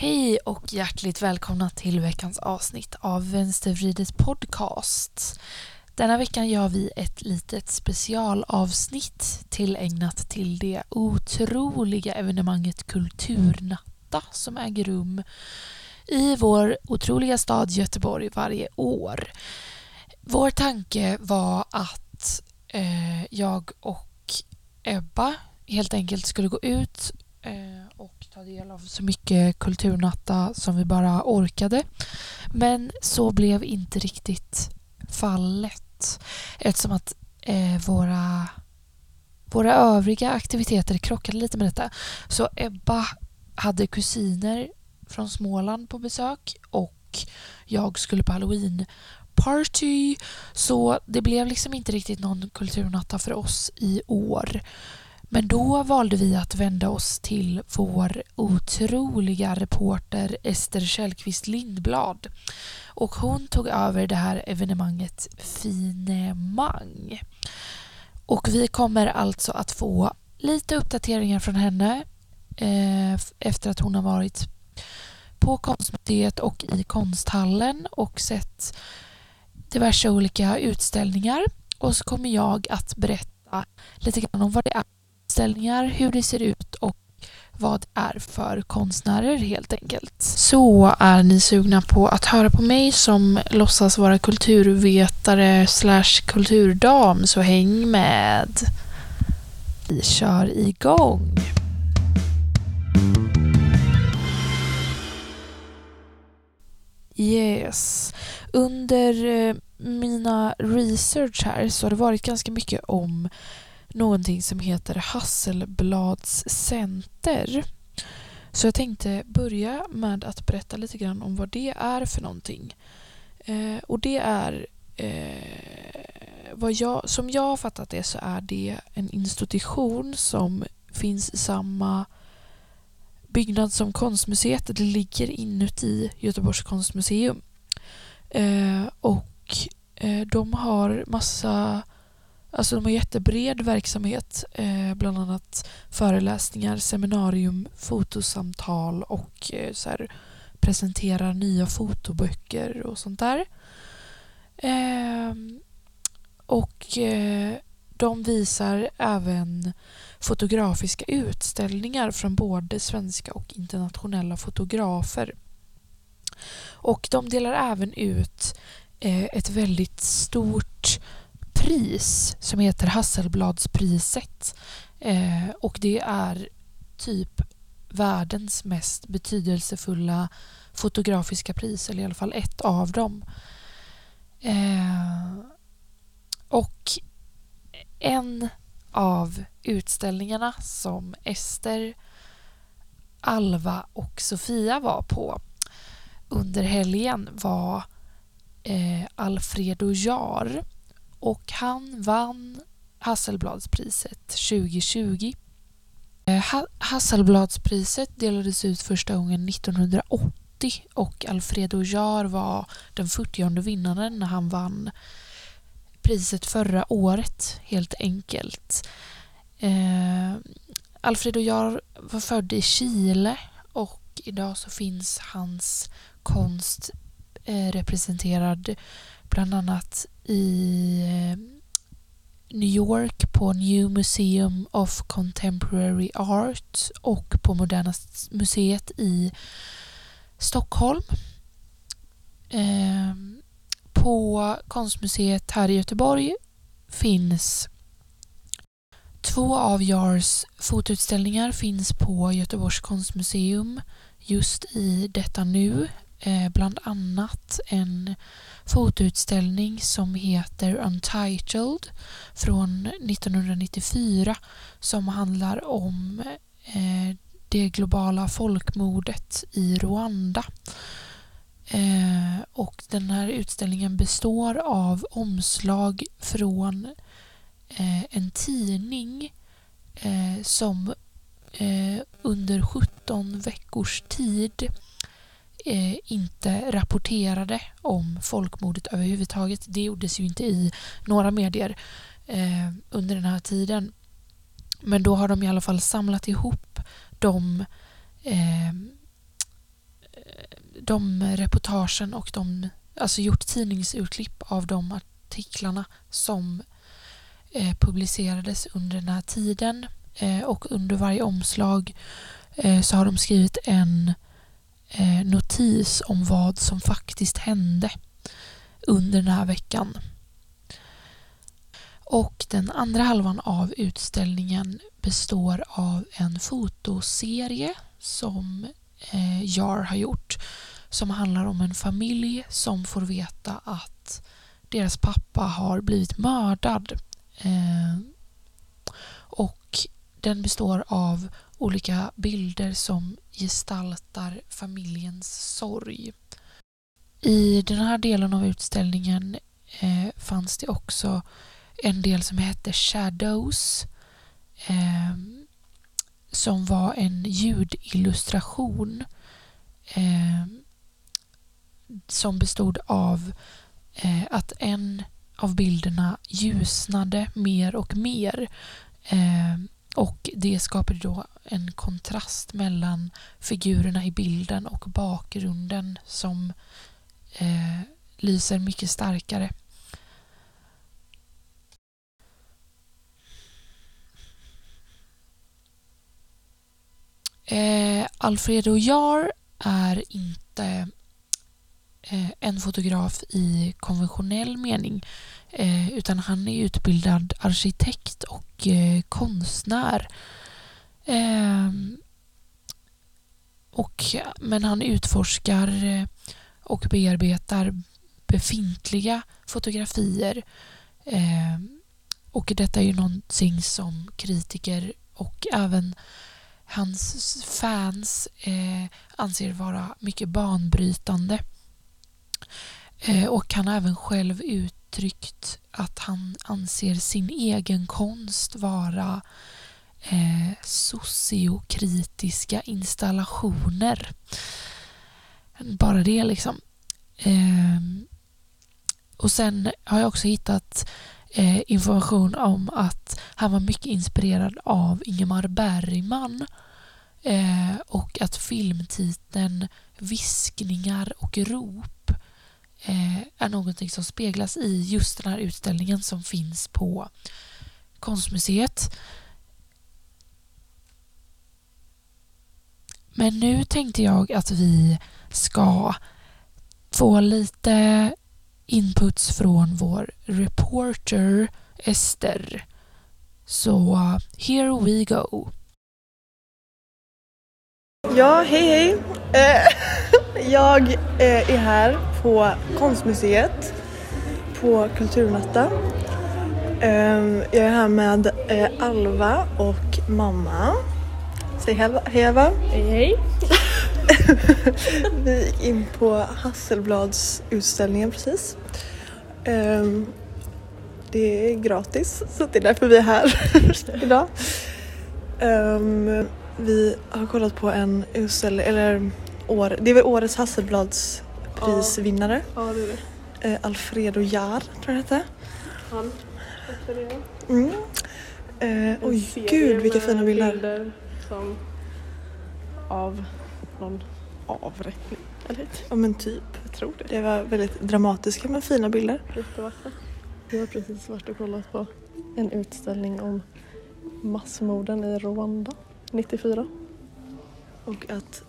Hej och hjärtligt välkomna till veckans avsnitt av Vänstervridet podcast. Denna veckan gör vi ett litet specialavsnitt tillägnat till det otroliga evenemanget Kulturnatta som äger rum i vår otroliga stad Göteborg varje år. Vår tanke var att eh, jag och Ebba helt enkelt skulle gå ut eh, och ta del av så mycket kulturnatta som vi bara orkade. Men så blev inte riktigt fallet eftersom att eh, våra, våra övriga aktiviteter krockade lite med detta. Så Ebba hade kusiner från Småland på besök och jag skulle på halloween party så det blev liksom inte riktigt någon kulturnatta för oss i år. Men då valde vi att vända oss till vår otroliga reporter Ester Källqvist Lindblad. Och hon tog över det här evenemanget Finemang. Och vi kommer alltså att få lite uppdateringar från henne eh, efter att hon har varit på Konstmuseet och i konsthallen och sett diverse olika utställningar. Och så kommer jag att berätta lite grann om vad det är utställningar, hur det ser ut och vad det är för konstnärer helt enkelt. Så är ni sugna på att höra på mig som låtsas vara kulturvetare slash kulturdam så häng med. Vi kör igång. Yes. Under eh, mina research här så har det varit ganska mycket om någonting som heter Hasselblads center. Så jag tänkte börja med att berätta lite grann om vad det är för någonting. Eh, och det är eh, vad jag, som jag har fattat det så är det en institution som finns i samma byggnad som konstmuseet. Det ligger inuti Göteborgs konstmuseum. Eh, och eh, de har massa Alltså de har jättebred verksamhet, eh, bland annat föreläsningar, seminarium, fotosamtal och eh, så här, presenterar nya fotoböcker och sånt där. Eh, och eh, de visar även fotografiska utställningar från både svenska och internationella fotografer. Och de delar även ut eh, ett väldigt stort pris som heter Hasselbladspriset. Eh, och det är typ världens mest betydelsefulla fotografiska pris, eller i alla fall ett av dem. Eh, och en av utställningarna som Ester, Alva och Sofia var på under helgen var eh, Alfredo Jar och han vann Hasselbladspriset 2020. Eh, Hasselbladspriset delades ut första gången 1980 och Alfredo Jar var den 40 vinnaren när han vann priset förra året, helt enkelt. Eh, Alfredo Jar var född i Chile och idag så finns hans konst eh, representerad bland annat i eh, New York på New Museum of Contemporary Art och på Moderna museet i Stockholm. Ehm, på Konstmuseet här i Göteborg finns två av Jars fotoutställningar finns på Göteborgs konstmuseum just i detta nu. Eh, bland annat en fotoutställning som heter Untitled från 1994 som handlar om eh, det globala folkmordet i Rwanda. Eh, och den här utställningen består av omslag från en tidning som under 17 veckors tid Eh, inte rapporterade om folkmordet överhuvudtaget. Det gjordes ju inte i några medier eh, under den här tiden. Men då har de i alla fall samlat ihop de eh, de reportagen och de, alltså gjort tidningsurklipp av de artiklarna som eh, publicerades under den här tiden eh, och under varje omslag eh, så har de skrivit en eh, Eh, notis om vad som faktiskt hände under den här veckan. Och den andra halvan av utställningen består av en fotoserie som eh, Jar har gjort som handlar om en familj som får veta att deras pappa har blivit mördad. Eh, och den består av olika bilder som gestaltar familjens sorg. I den här delen av utställningen eh, fanns det också en del som hette Shadows eh, som var en ljudillustration eh, som bestod av eh, att en av bilderna ljusnade mer och mer eh, och det skapade då en kontrast mellan figurerna i bilden och bakgrunden som eh, lyser mycket starkare. Eh, Alfredo Jar är inte Eh, en fotograf i konventionell mening eh, utan han är utbildad arkitekt och eh, konstnär. Ehm, och, men han utforskar och bearbetar befintliga fotografier. Ehm, och detta är ju någonting som kritiker och även hans fans anser vara mycket banbrytande. Eh, och han har även själv uttryckt att han anser sin egen konst vara eh, sociokritiska installationer. Bara det liksom. Eh, och sen har jag också hittat eh, information om att han var mycket inspirerad av Ingemar Bergman eh, och att filmtiteln Viskningar och rop Eh, är någonting som speglas i just den här utställningen som finns på Konstmuseet. Men nu tänkte jag att vi ska få lite inputs från vår reporter Ester. Så here we go. Ja, hej hej. Eh, jag eh, är här på Konstmuseet på Kulturnatta. Ehm, jag är här med eh, Alva och mamma. Säg hej Eva. Hej hej. Vi gick in på Hasselblads utställningen precis. Ehm, det är gratis så det är därför vi är här idag. Ehm, vi har kollat på en utställning, eller år, det är väl årets Hasselblads prisvinnare. Ja, det är det. Eh, Alfredo Jar tror jag det hette. Han det. Mm. Eh, oj gud vilka fina bilder. bilder som av någon avrättning. Eller Ja men typ. jag tror det. Det var väldigt dramatiska men fina bilder. Vi har precis varit och kollat på en utställning om massmorden i Rwanda 94. Och att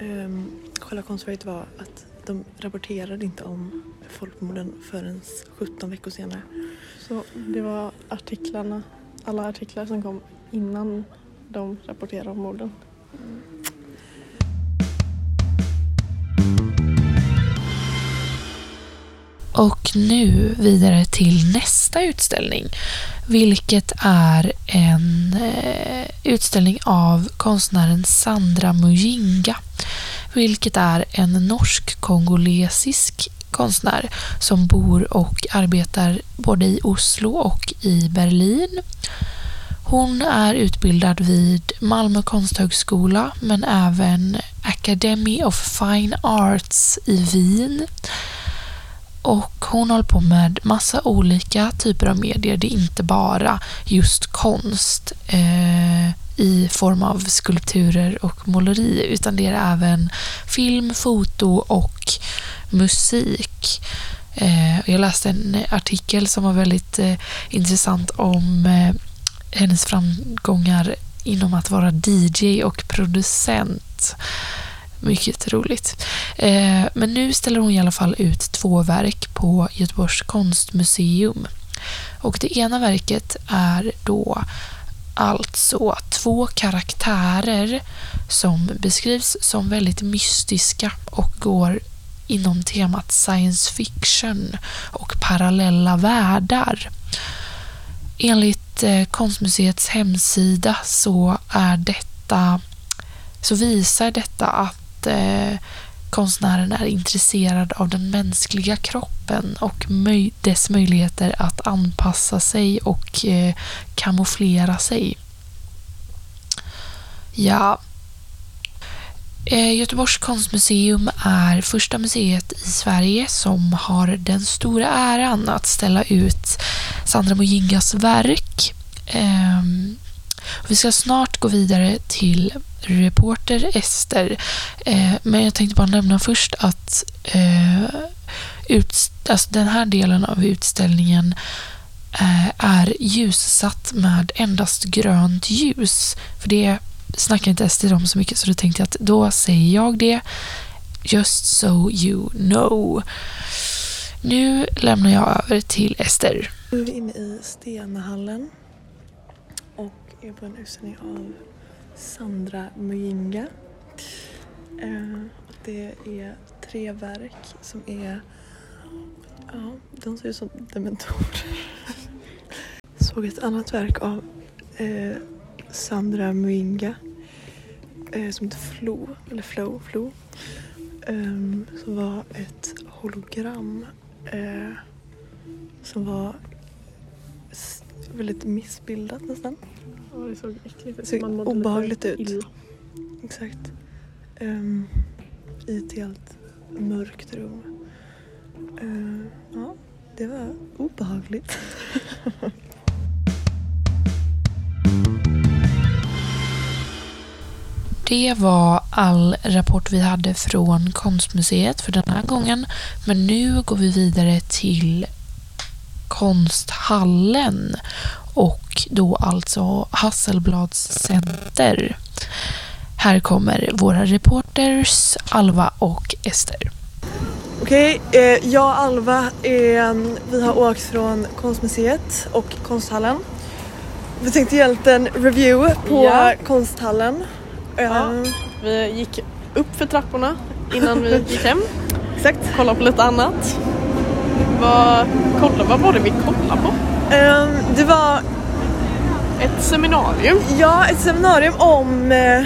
um, själva konstverket var att de rapporterade inte om folkmorden förrän 17 veckor senare. Så det var artiklarna, alla artiklar som kom innan de rapporterade om morden. Och nu vidare till nästa utställning. Vilket är en eh, utställning av konstnären Sandra Mujinga. Vilket är en norsk-kongolesisk konstnär som bor och arbetar både i Oslo och i Berlin. Hon är utbildad vid Malmö konsthögskola men även Academy of Fine Arts i Wien. Och hon håller på med massa olika typer av medier. Det är inte bara just konst. Eh, i form av skulpturer och måleri utan det är även film, foto och musik. Eh, jag läste en artikel som var väldigt eh, intressant om eh, hennes framgångar inom att vara DJ och producent. Mycket roligt. Men nu ställer hon i alla fall ut två verk på Göteborgs konstmuseum. Och det ena verket är då alltså två karaktärer som beskrivs som väldigt mystiska och går inom temat science fiction och parallella världar. Enligt eh, Konstmuseets hemsida så är detta så visar detta att eh, konstnären är intresserad av den mänskliga kroppen och möj dess möjligheter att anpassa sig och eh, kamouflera sig. Ja. Eh, Göteborgs konstmuseum är första museet i Sverige som har den stora äran att ställa ut Sandra Mojingas verk. Eh, vi ska snart gå vidare till reporter Ester. Eh, men jag tänkte bara nämna först att eh, ut, alltså den här delen av utställningen eh, är ljussatt med endast grönt ljus. För det snackar inte Ester om så mycket så då tänkte jag att då säger jag det. Just so you know. Nu lämnar jag över till Ester. Nu är vi inne i Stenahallen är på en utställning av Sandra Mujinga. Eh, det är tre verk som är, ja, de ser ut som dementorer. Såg ett annat verk av eh, Sandra Mujinga eh, som heter Flo, eller Flow, Flo. Um, som var ett hologram eh, som var väldigt missbildat nästan. Ja, det såg äckligt ut. Såg Man mådde lite obehagligt ut. illa. Exakt. Um, I ett helt mörkt rum. Uh, ja, det var obehagligt. Det var all rapport vi hade från Konstmuseet för den här gången. Men nu går vi vidare till Konsthallen och då alltså Hasselblads center. Här kommer våra reporters Alva och Ester. Okej, eh, jag och Alva är, vi har åkt från Konstmuseet och Konsthallen. Vi tänkte göra en liten review på Ja. Konsthallen. Ja. Vi gick upp för trapporna innan vi gick hem. Exakt. Kollade på lite annat. Vad, kolla, vad var det vi kollade på? Eh, det var Ett seminarium. Ja, ett seminarium om... Eh,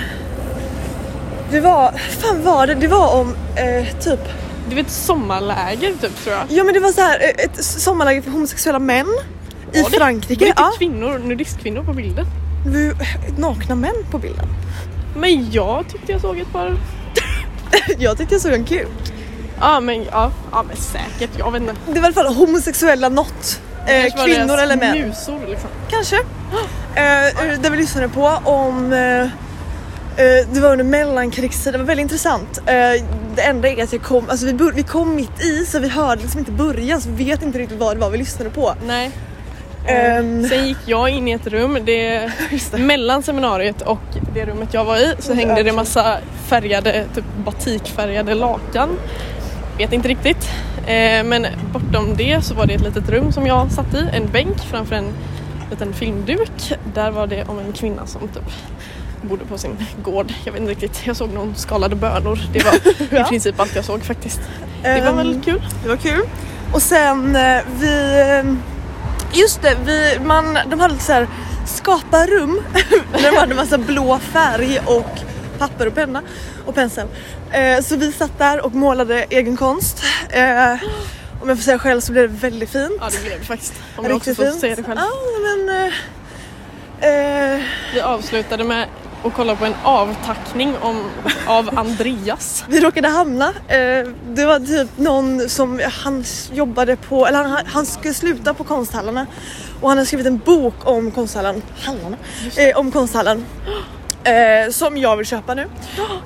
det var... fan var det? Det var om eh, typ... Det var ett sommarläger typ tror jag. Ja men det var så här eh, ett sommarläger för homosexuella män i Var det? Frankrike. Det var Ja, kvinnor, nudistkvinnor på bilden. var ju nakna män på bilden. Men jag tyckte jag såg ett par. Jag tyckte jag såg en kul. Ja men ja, ja men säkert. Jag vet inte. Det var i alla fall homosexuella något. Eh, kvinnor eller män. Musor liksom. Kanske. Eh, det vi lyssnade på om eh, eh, det var under mellankrigstiden, det var väldigt intressant. Eh, det enda är att jag kom, alltså vi, vi kom mitt i så vi hörde liksom inte början så vi vet inte riktigt vad det var vi lyssnade på. Nej. Ehm. Sen gick jag in i ett rum, det, mellan seminariet och det rummet jag var i så hängde det massa färgade, typ batikfärgade lakan. Vet inte riktigt. Eh, men bortom det så var det ett litet rum som jag satt i, en bänk framför en liten filmduk. Där var det om en kvinna som typ bodde på sin gård. Jag vet inte riktigt, jag såg någon skalade bönor. Det var Ja. i princip allt jag såg faktiskt. Det var Ehm, väldigt kul. Det var kul. Och sen eh, vi... eh, Just det, vi, man, de hade lite så här skapa rum. de hade massa blå färg och papper och penna och pensel. Eh, så vi satt där och målade egen konst. Eh, om jag får säga själv så blev det väldigt fint. Ja det blev det faktiskt. Om jag också får fint. säga det själv. Ja men... Eh, eh, Vi avslutade med att kolla på en avtackning om, av Andreas. Vi råkade hamna, eh, det var typ någon som han jobbade på, eller han, han skulle sluta på konsthallarna och han har skrivit en bok om konsthallen, hallarna, eh, om konsthallen. Eh, som jag vill köpa nu.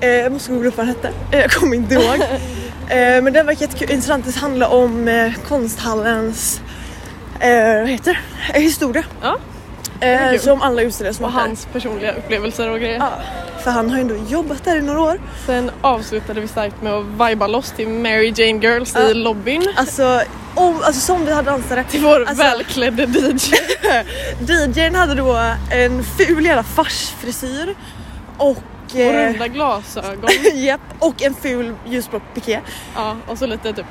Eh, jag måste googla upp vad den hette. Eh, jag kommer inte ihåg. Eh, men den verkar jättekul- intressant. Det handlar om eh, konsthallens eh, vad heter det? Historia. Ja. Eh, som alla utställare som Och hans personliga upplevelser och grejer. Ja, för han har ju ändå jobbat där i några år. Sen avslutade vi starkt med att viba loss till Mary Jane Girls Ja. i lobbyn. Alltså, om, alltså som vi hade dansare. Till vår Alltså- välklädde DJ. DJn hade då en ful jävla farsfrisyr och Och eh, runda glasögon. Japp, och en ful ljusblå piké. Ja, och så lite typ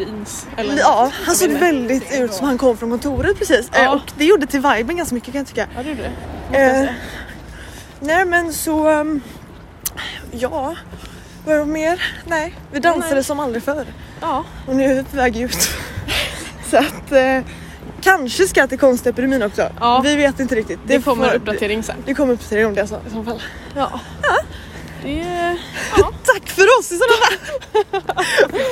jeans. Eller Ja, han såg väldigt ut som han kom från kontoret precis. Eh, Ja. och det gjorde till viben ganska mycket kan jag tycka. Ja, det gjorde det. Eh, nej men så, um, ja, vad var det mer? Nej, vi dansade Nej. som aldrig förr. Ja, Och nu är vi på väg ut. så att eh, kanske ska till konstepidemin också. Ja. Vi vet inte riktigt. det kommer får- uppdatering sen. Det kommer uppdatering om det alltså, i så fall. Ja. Det... Tack för oss i sådana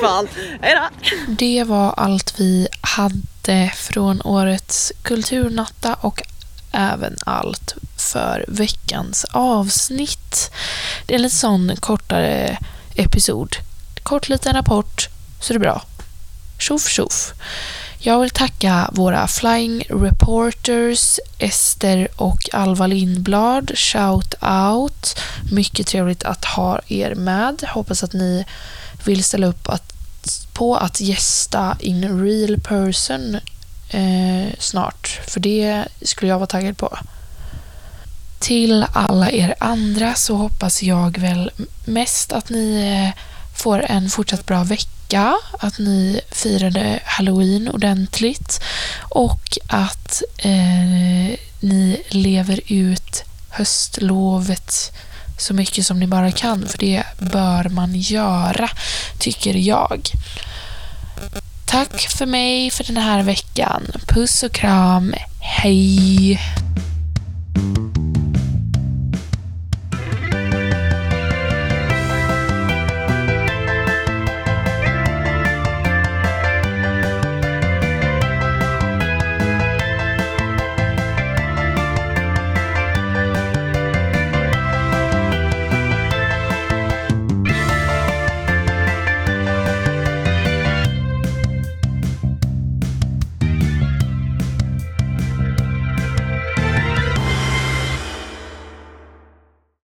fall! Hejdå! Det var allt vi hade från årets kulturnatta och även allt för veckans avsnitt. Det är en lite sån kortare episod. Kort liten rapport, så det är bra. Tjoff tjoff. Jag vill tacka våra flying reporters Ester och Alva Lindblad. Shout out. Mycket trevligt att ha er med. Hoppas att ni vill ställa upp att, på att gästa in real person eh, snart. För det skulle jag vara taggad på. Till alla er andra så hoppas jag väl mest att ni eh, får en fortsatt bra vecka vecka, att ni firade halloween ordentligt och att eh, ni lever ut höstlovet så mycket som ni bara kan, för det bör man göra, tycker jag. Tack för mig för den här veckan. Puss och kram. Hej!